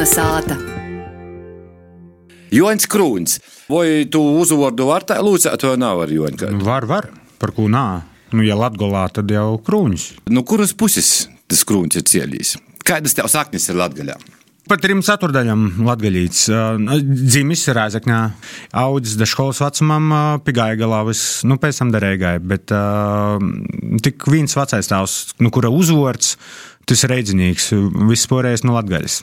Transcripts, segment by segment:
Melna sāta. Joņš Krūns. Vai tu uzvārdu vari tā lūdzēt, vai nav ar Joņu? kādu? Var, var. Par ko nā? Nu, ja Latgolā, tad jau krūņus. Nu, kuras puses tas krūns ir cielījis? Kādas tev saknes ir Latgaļā? Par trim ceturdaļām latgaļīts. Dzimis Rēzakņā, audzis dažskolas vecumam, pigāja galā, nu, pēc tam derēgāja, bet uh, tik viens vecais tēvs, nu, kura uzvārds, tas ir reidzinīgs, viss porējais no latgaļas.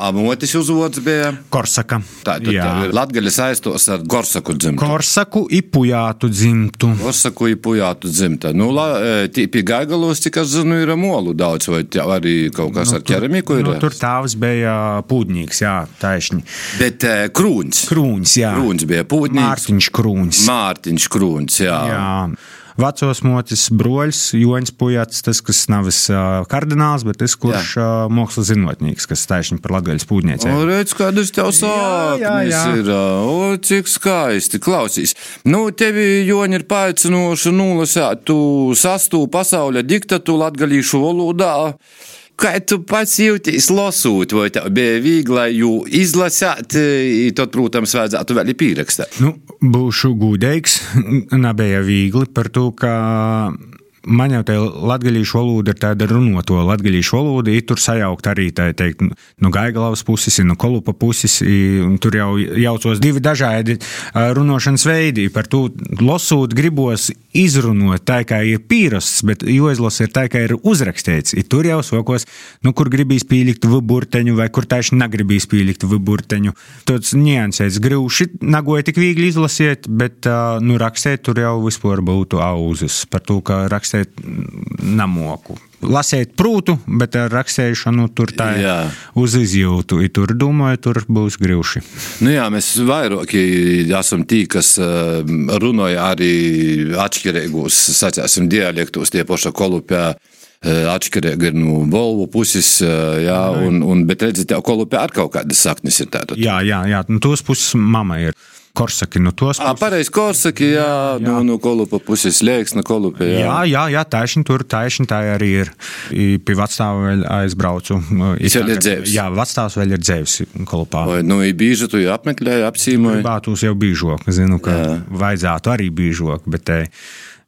Amotis uzvārds bija. Korsaka. Tā tad Jā. Latgaļa saistos ar Gorsaku dzimtu. Korsaku ipujātu dzimtu. Gorsaku ir pujātu dzimta. Nu, la, e, pie gaigalos, cik es zinu, ir molu daudz, vai arī kaut kas ar ķeramiku ir. Nu, tur tēvs bija pūdņīgs, jā, taisni. Bet e, krūns. Krūns, jā. Krūns bija pūtnīgs. Mārtiņš Krūns. Mārtiņš Krūns, jā. Jā. Vecos mocis broļs, Joņš Pujats, tas, kas nav uh, kardināls, bet tas, kurš uh, mākslas zinātnīgs, kas taisni par latgaļas pūdniecēju. O, redz, kādas tev sāknes ir. O, cik skaisti. Klausīs. Nu, tevi, Joņi, ir paaicinoši nolasēt tu sastu pasaules diktatu latgalīšu valodā. Kā tu pats jūties lasot, vai tev bija viegli jū izlasīt, i tad, protams, vajadzētu vēl pierakstīt. Nu, būšu gudīgs. Nebija viegli par to, ka man jau tā latviešu valoda ir tāda runoto latviešu valoda, ir tur sajaukt arī tā teikt, no Gaigalavas puses, no Kolupa puses. Tur jau jaucos divi dažādi runošanas veidi. Par to lasot, gribos izrunot tā, kā ir pierasts, bet jāizlasa ir tā, kā ir uzrakstīts. I tur jau sokos, nu, kur gribīs pielikt viburteņu, vai kur tieši negribīs pielikt viburteņu. Tāds niansēts grūši, nagoja tik viegli izlasīt, bet nu, rakstīt tur jau vispār būtu auzas par to, ka rakstīt mm, namoku. Lasīt prūtu, bet ar rakstīšanu tur tā Jā. uz izjūtu. I tur domāju, tur būs grūši. Nu jā, mēs vairāk esam tī, kas eh, runāja arī atšķirīgos, sacēsim, dialektos, tie paši kolupē. Atšķirīgi ir no Volvo puses, eh, jā, un, un, bet redziet, kolupē ar kaut kādas saknes ir tādas. Jā, jā, jā. No tos puses mama ir. Korsaki no tos puses. pareizi, Korsaki, jā, jā. No, no kolupa puses liekas, no kolupē, jā. Jā, jā, jā taisni tur, taisni tā arī ir. I Pie vecāta vēl aizbraucu. Viņš vēl ir dzīvs? Jā, vecāts vēl ir dzīvs kolopā. Vai, nu, ir bieži tu jau apmeklēji, apsīmoji. Gribētos jau bīžok, zinu, ka jā. vajadzētu arī bīžok, bet te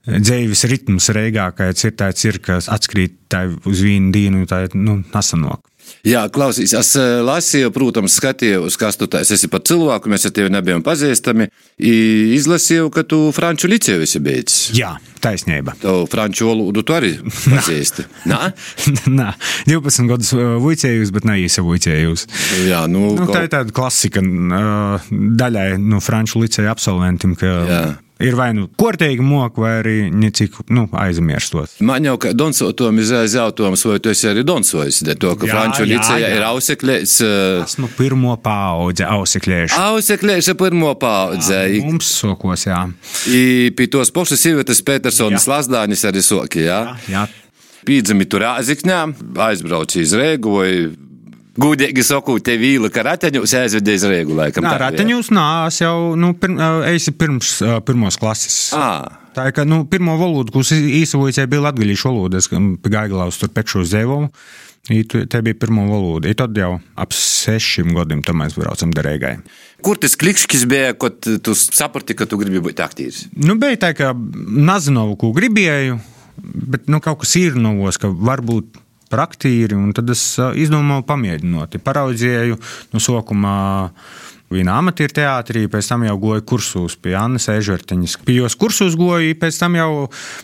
dzīves ritms reigā, kāds ir tāds, ir, kas atskrīt uz vienu dienu, tā nu, nesanok. Jā, klausīs, es eh, lasīju, protams, skatījos, kas tu tāds esi par cilvēku, mēs ar tevi nebijām pazīstami. Izlasīju, ka tu franču liceju esi beidzis. Jā, taisnība. Tev franču valodu tu arī pazīsti. Nā? Nā, 12 gadus uh, vuicējus, bet neīsa vuicējus. Jā, nu, Nu, kaut- tā ir tāda klasika uh, daļai no franču liceja absolventiem, ka Jā. Ir vai nu kortīgi moka, vai arī necik nu, aizmirstot. Man jau kā donsotam ir jautājums, vai tu esi arī donsojis, de to, ka Jā, franču jā, liceja jā. ir auseklēs. Uh, Esmu pirmo paudze auseklēšu. Auseklēša pirmo paudze. Mums sokos, jā. I pie tos pašas sievietes Petersonas Lazdānis arī soki, jā? jā. Pīdzami tur āzikņā, aizbrauc iz Rēgu vai gudīgi sakot, te vīla, ka rateņus aizvedē iz Rēgu laikam. Nā, tā bija. rateņus nās jau nu, pirm, eisi pirms pirmos klases. Ā. Tā ir, ka nu, pirmo valodu, ko īsavoju, bija latgaļīšu valoda. Es pie Gaigalaus tur pekšu. I tu- Te bija pirmā valoda. I tad jau ap sešiem gadiem tam mēs braucam derēgai. Kur tas klikšķis bija, kad tu saprati, ka tu gribi būt aktīvs? Nu, bija tā, ka nezinu, ko gribēju, bet nu, kaut kas ir novos, ka varbūt praktīri, un tad es ā, izdomāju pamēģinot. Paraudzēju no sākuma vienā amatieru teātrī, pēc tam jau goju kursus pie Annas Ežertiņas. Pie jos kursus goju, pēc tam jau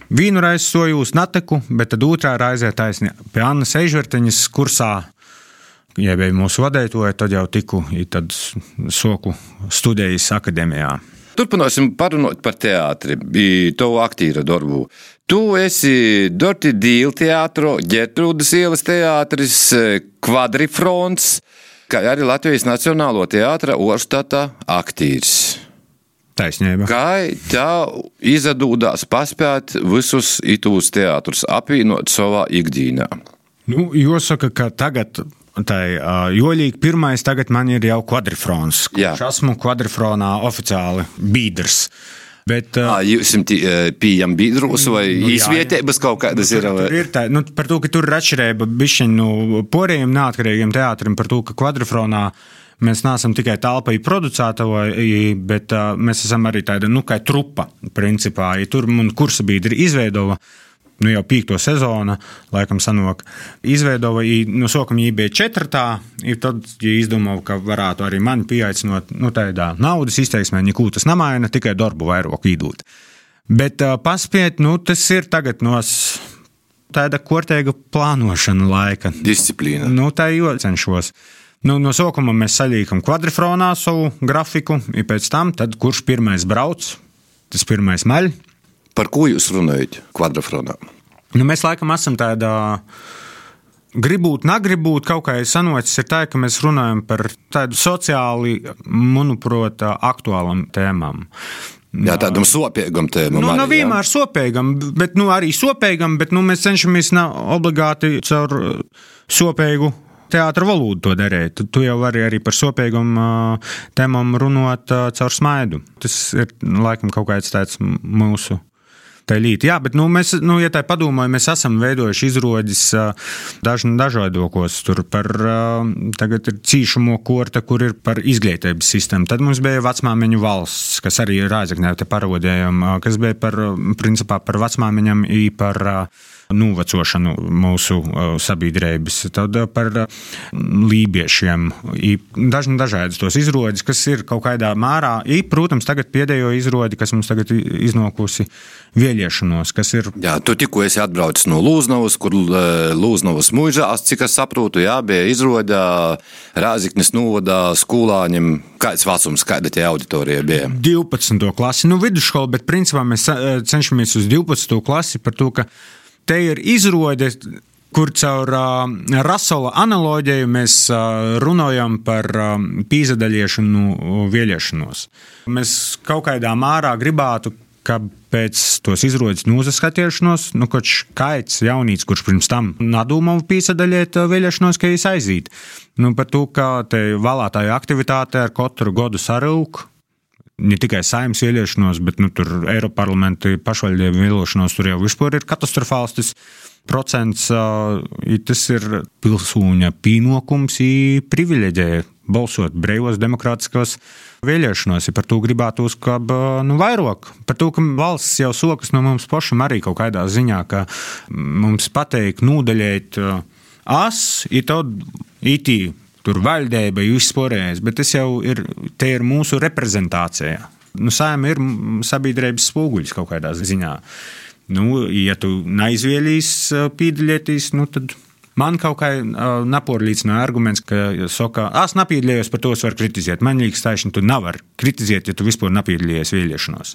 vienu reizi soju uz Nateku, bet tad otrā reizē taisni pie Annas Ežertiņas kursā. Ja bija mūsu vadītāja, tad jau tiku soku studējas akadēmijā. Turpināsim parunāt par teātri, to aktīra darbu. Tu esi Dorti Dīla teātro, Ģertrūdas ielas teātris, Kvadrifrons, kā arī Latvijas Nacionālo teātra Oštata aktīrs. Taisnība. Kā tev izdevās paspēt visus itūs teātrus apvienot savā ikdienā? Nu, jāsaka, ka tagad. Tā ir Jolīga pirmais, tagad man ir jau kvadrifrons. Es esmu kvadrifronā oficiāli biedrs. Bet, uh, jūs esat pieejami biedros vai nu, izvietības kaut kādas ir? Vai? ir tā, nu, par to, ka tur ir atšķirība bišķiņ no nu, porējiem neatkarīgiem teātrim, par to, ka kvadrifronā mēs neesam tikai telpa producētāji, bet uh, mēs esam arī tāda nu, kā trupa. Principā, ja tur mums kursa biedri izveidoja nu, jau piekto sezonu, laikam, sanāk, izveidoja, no sākuma viņa bija četrtā, tad ja izdomāja, ka varētu arī mani pieaicinot, nu, tādā naudas izteiksmē, neko tas nemaina, tikai darbu vairāk īdūt. Bet uh, paspiet, nu, tas ir tagad no tāda kortēga plānošana laika. Disciplīna. Nu, tā jau cenšos. Nu, no sākuma mēs saļīkam kvadrifronā savu grafiku, un pēc tam, tad, kurš pirmais brauc, tas pirmais maļ. Par ko jūs runājat kvadrfronā? Nu, mēs laikam esam tādā. Gribot, negribot, kaut kā sanocis ir tā, ka mēs runājam par tādu sociāli, manuprāt, aktuālam tēmām. Jā, tādam sopīgam tēmam. Nu, nav nu, vienmēr sopīgam, bet nu, arī sopīgam, bet nu, mēs cenšamies obligāti caur sopīgu teātra valodu to darīt. Tu, tu jau vari arī par sopīgam uh, tēmām runāt uh, caur smaidu. Tas ir laikam kaut kāds tāds mūsu Līti. Jā, bet nu, mēs, nu, ja tā padomājam, mēs esam veidojuši izrādes daž, dažādokos. Tur par tagad ir cīšamo korta, kur ir par izglītības sistēmu. Tad mums bija vecmāmiņu valsts, kas arī ir Rāzaknē, te parodējam, kas bija par, principā, par vecmāmiņam i par novecošanu mūsu sabiedrības, tad par lībiešiem. Dažni dažādas tos izrādes, kas ir kaut kādā mērā, i, protams, tagad pēdējo izrādi, kas mums tagad iznākusi vēlēšanos, kas ir. Jā, tu tikko esi atbraucis no Lūznavas, kur Lūznavas mūžās, cik es saprotu, jā, bija izrāda Rāziknis novadā skolāņiem. Kāds vecums, kāda tie auditorija bija? 12. klasi, nu vidusskola, bet principā mēs cenšamies uz 12. klasi par to, ka te ir izrāde, kur caur uh, Rasela analoģiju mēs uh, runājam par uh, pīzadaļiešanu, vēlēšanos. Mēs kaut kādā mērā gribētu, ka pēc tos izrādes nozaskatīšanos, nu, kurš kaits jaunīts, kurš pirms tam nadomāja pīsadaļiet vēlēšanos, ka viņš aiziet. Nu, par to, ka te vēlētāju aktivitāte ar katru gadu sarūk, ne tikai saimnes vēlēšanos, bet nu, tur Eiropas parlamenta pašvaldību vēlēšanos tur jau vispār ir katastrofāls. Tas procents tas ir pilsūņa pienākums, privileģē balsot brīvos, demokrātiskos vēlēšanos. Ja par to gribētos, ka nu, vairāk par to, ka valsts jau sokas no mums pašam arī kaut kādā ziņā, ka mums pateikt, nūdeļēt as, ir tad itī tur vaļdēba, jūs sporējat, bet tas jau ir, ir mūsu reprezentācijā. Nu, Sēma ir sabiedrības spoguļs kaut kādā ziņā. Nu, ja tu neizvēlīs pīdļieties, nu, tad man kaut kā uh, naporlīdzināja arguments, ka saka, es nepiedalījos par to, es varu kritizēt. Man liekas, ir, tu nevari kritizēt, ja tu vispār nepiedalījies vēlēšanās.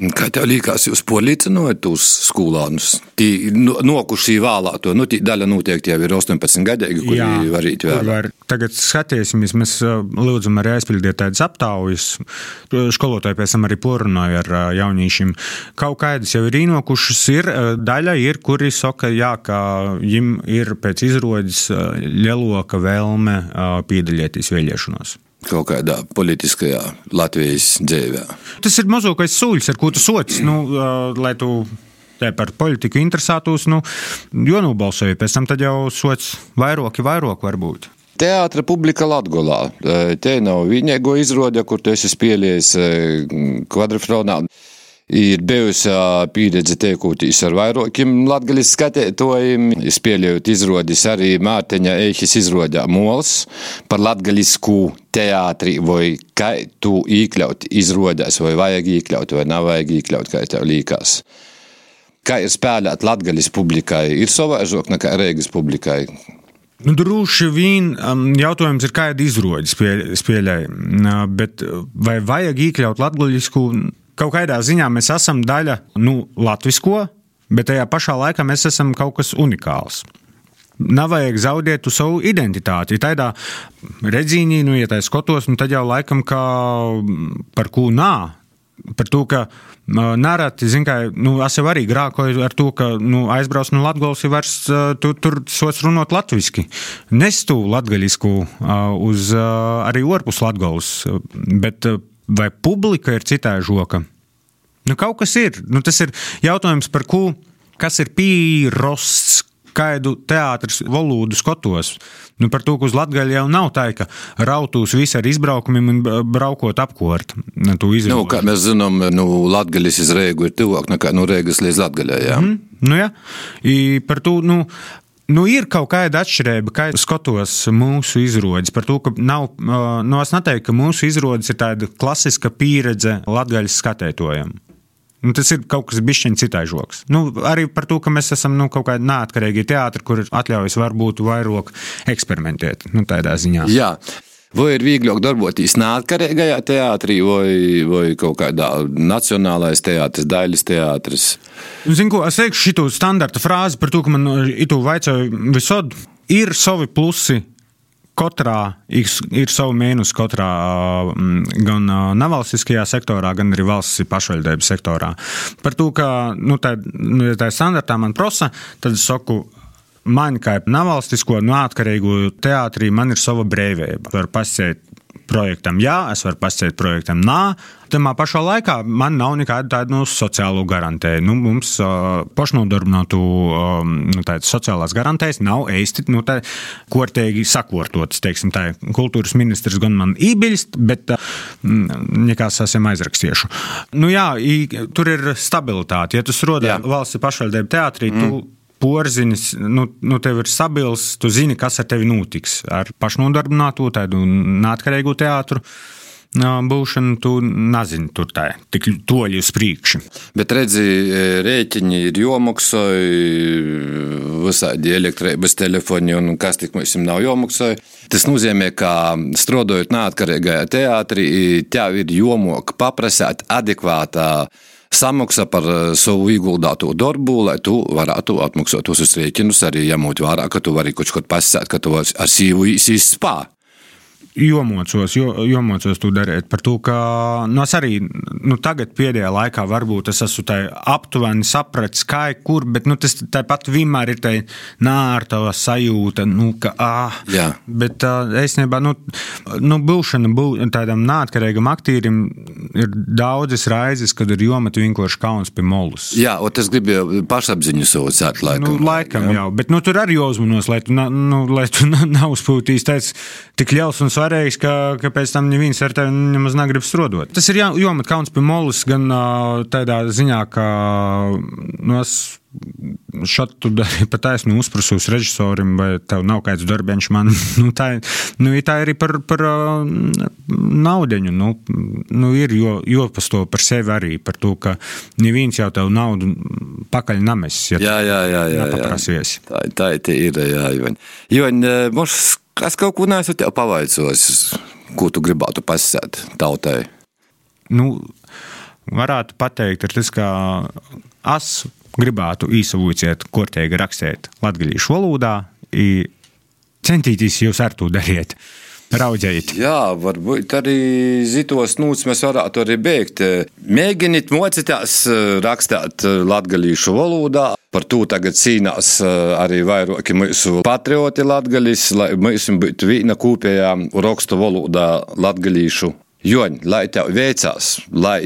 Kā tev liekas, jūs polīcinājāt tos skolānus? Tī nokušī vēlēto, nu, tī daļa noteikti jau ir 18 gadīgi, kuri var rīt vēl. Tagad skatīsimies, mēs lūdzam arī aizpildīt tādas aptaujas. Skolotāji pēc tam arī porunāja ar jauniešiem. Kaut kādas jau ir īnokušas, ir daļa ir, kuri saka, jā, ka viņiem ir pēc izrodas lieloka vēlme piedalīties vēlēšanos kaut kādā politiskajā Latvijas dzīvē. Tas ir mazākais solis, ar ko tu sots, nu, lai tu par politiku interesētos, nu, jo nobalsoji, pēc tam jau sots vairāki, vairāk varbūt. Teātris publika Latvijā. Te nav vienīgo izrāde, kur tu esi spēlējis kvadrifronā ir bijusi pieredze tiekūtīs ar vairākiem latgaļas skatētojiem. Es pieļauju izrodis arī Mārteņa Eichis izrodē Mols par latgaļisku teātri, vai kā tu iekļaut izrodēs, vai vajag iekļaut, vai nav vajag iekļaut, kā tev līkās. Kā ir spēlēt latgaļas publikai, ir savāžāk nekā Reigas publikai. Nu, Droši vien um, jautājums ir, kāda izrādes spēlēja. Bet vai vajag iekļaut latgaļisku kaut kādā ziņā mēs esam daļa nu, latvisko, bet tajā pašā laikā mēs esam kaut kas unikāls. Nav vajag zaudēt savu identitāti. Tādā redzīnī, nu, ja tā skatos, nu, tad jau laikam kā par ko nā. Par to, ka nereti, zin, kā, nu, es jau arī grākoju ar to, ka nu, aizbrauc no Latvijas, ir vairs tu, tur sots runāt latviski. Nestu latgaļisku uz arī orpus Latvijas, bet vai publika ir citā žoka? Nu, kaut kas ir. Nu, tas ir jautājums par ko, kas ir pīrosts, kādu teātris valodu skatos. Nu, par to, ka uz Latvijas jau nav tā, ka rautūs visi ar izbraukumiem un braukot apkort. Nu, nu, kā mēs zinām, nu, Latvijas iz Rēgu ir tuvāk nekā no Rēgas līdz Latvijai. Mm, nu, ja. I par to, nu, Nu, ir kaut kāda atšķirība, kā skatos mūsu izrādes. Par to, ka nav, nu, es neteiktu, ka mūsu izrādes ir tāda klasiska pieredze latgaļas skatētojam. Nu, tas ir kaut kas bišķiņš citai žoks. Nu, arī par to, ka mēs esam nu, kaut kādi neatkarīgi teātri, kur atļaujas varbūt vairāk eksperimentēt. Nu, tādā ziņā. Jā. Vai ir vieglāk darboties neatkarīgajā teātrī, vai, vai kaut kādā nacionālais teātris, daļas teātris? Zinu, ko es teikšu šo standarta frāzi par to, ka man itu vajadzēja visod. Ir savi plusi katrā ir savu mīnusu, katrā mm, gan nevalstiskajā sektorā, gan arī valsts pašvaldības sektorā. Par to, ka nu, tā, nu, tā standartā man prasa, tad es saku. Man kā nevalstisko, neatkarīgu teātrī, man ir sava brīvība. Var pasēt projektam jā, es varu pasēt projektam nā. Tajā pašā laikā man nav nekāda tāda nu, sociālo garantēja. Nu, mums uh, pašnodarbinātu um, nu, sociālās garantējas nav īsti nu, kortīgi sakortotas. Teiksim, tā, kultūras ministrs gan man ībiļst, bet uh, nekas esam aizrakstījuši. Nu, jā, i, tur ir stabilitāte. Ja tu strādā valsts pašvaldību teātrī, mm. tu porziņš, nu, nu tev ir stabils, tu zini, kas ar tevi notiks. Ar pašnodarbināto, tādu neatkarīgu teātru būšanu, tu nezini, tur tā tik toļi uz priekšu. Bet redzi, rēķini ir jomaksāji, visādi elektrības telefoni un kas tik mums nav jomaksāji. Tas nozīmē, ka strādājot neatkarīgajā teātrī, tev ir jomok paprasāt adekvātā samaksa par eh, savu ieguldīto darbu, lai tu varētu atmaksāt tos rēķinus, arī ņemot vērā, ka tu vari kaut ko pasakāt, ka tu ar sīvu spēju jomocos, jo, jomocos to darīt. Par to, ka nu, es arī nu, tagad, pēdējā laikā, varbūt es esmu aptuveni sapratis, kā ir kur, bet nu, tas tāpat vienmēr ir tā nārta sajūta, nu, ka, ah, Jā. bet īstenībā, nu, nu, būšana bū, tādam neatkarīgam aktierim ir daudzas raizes, kad ir jomet vienkārši kauns pie molus. Jā, un tas gribēja pašapziņu savu cēt laikam. Nu, laikam jā. jau, bet nu, tur arī jāuzmanos, lai tu, nu, lai tu nav uzpūtīs tāds tik liels un svarīgs svarīgs, ka, ka pēc tam neviens ar tevi nemaz negrib strodot. Tas ir jā, jomet kauns pie molas gan tādā ziņā, ka nu, es dari pat taisnu uzprasus režisorim, vai tev nav kāds darbiņš man. nu, tā, nu, tā ir arī par, par naudeņu. Nu, nu, ir jo, jopasto par sevi arī, par to, ka neviens jau tev naudu pakaļ names, ja jā, jā, jā, jā, jā. Tā, tā ir, jā, jo, jo mums Es kaut ko neesmu tev pavaicojis, ko tu gribētu pasakāt tautai. Nu, varētu pateikt, tas, ka es gribētu īsavūciet, kortēji rakstīt latviešu valodā, centīties jūs ar to darīt. Raudzēt. Jā, varbūt arī zitos nūts mēs varētu arī beigt. Mēģiniet mocīties rakstīt latviešu valodā. Par to tagad cīnās arī vairāki mūsu patrioti latgaļis, lai mums būtu viena kopējā rakstu valodā latgaļīšu. Joņ, lai tev veicās, lai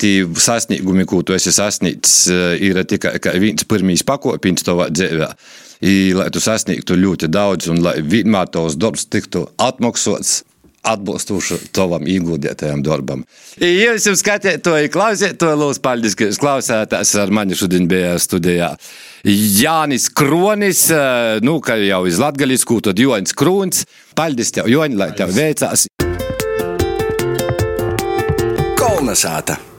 tie sasniegumi, ko tu esi sasniedzis, ir tikai viens pirmīs pakopins tavā dzīvē. I, lai tu sasniegtu ļoti daudz, un lai vienmēr tavs darbs tiktu atmaksāts atbilstoši tavam ieguldītajam darbam. Ja jums skatītāji, klausītāji, lūdzu, paldies, ka jūs klausāties. Ar mani šodien bija studijā Jānis Kronis, nu, kā jau iz latgalisku, tad Joņs Krūns. Paldies tev, Joņ, lai tev veicās. Kolnesāta!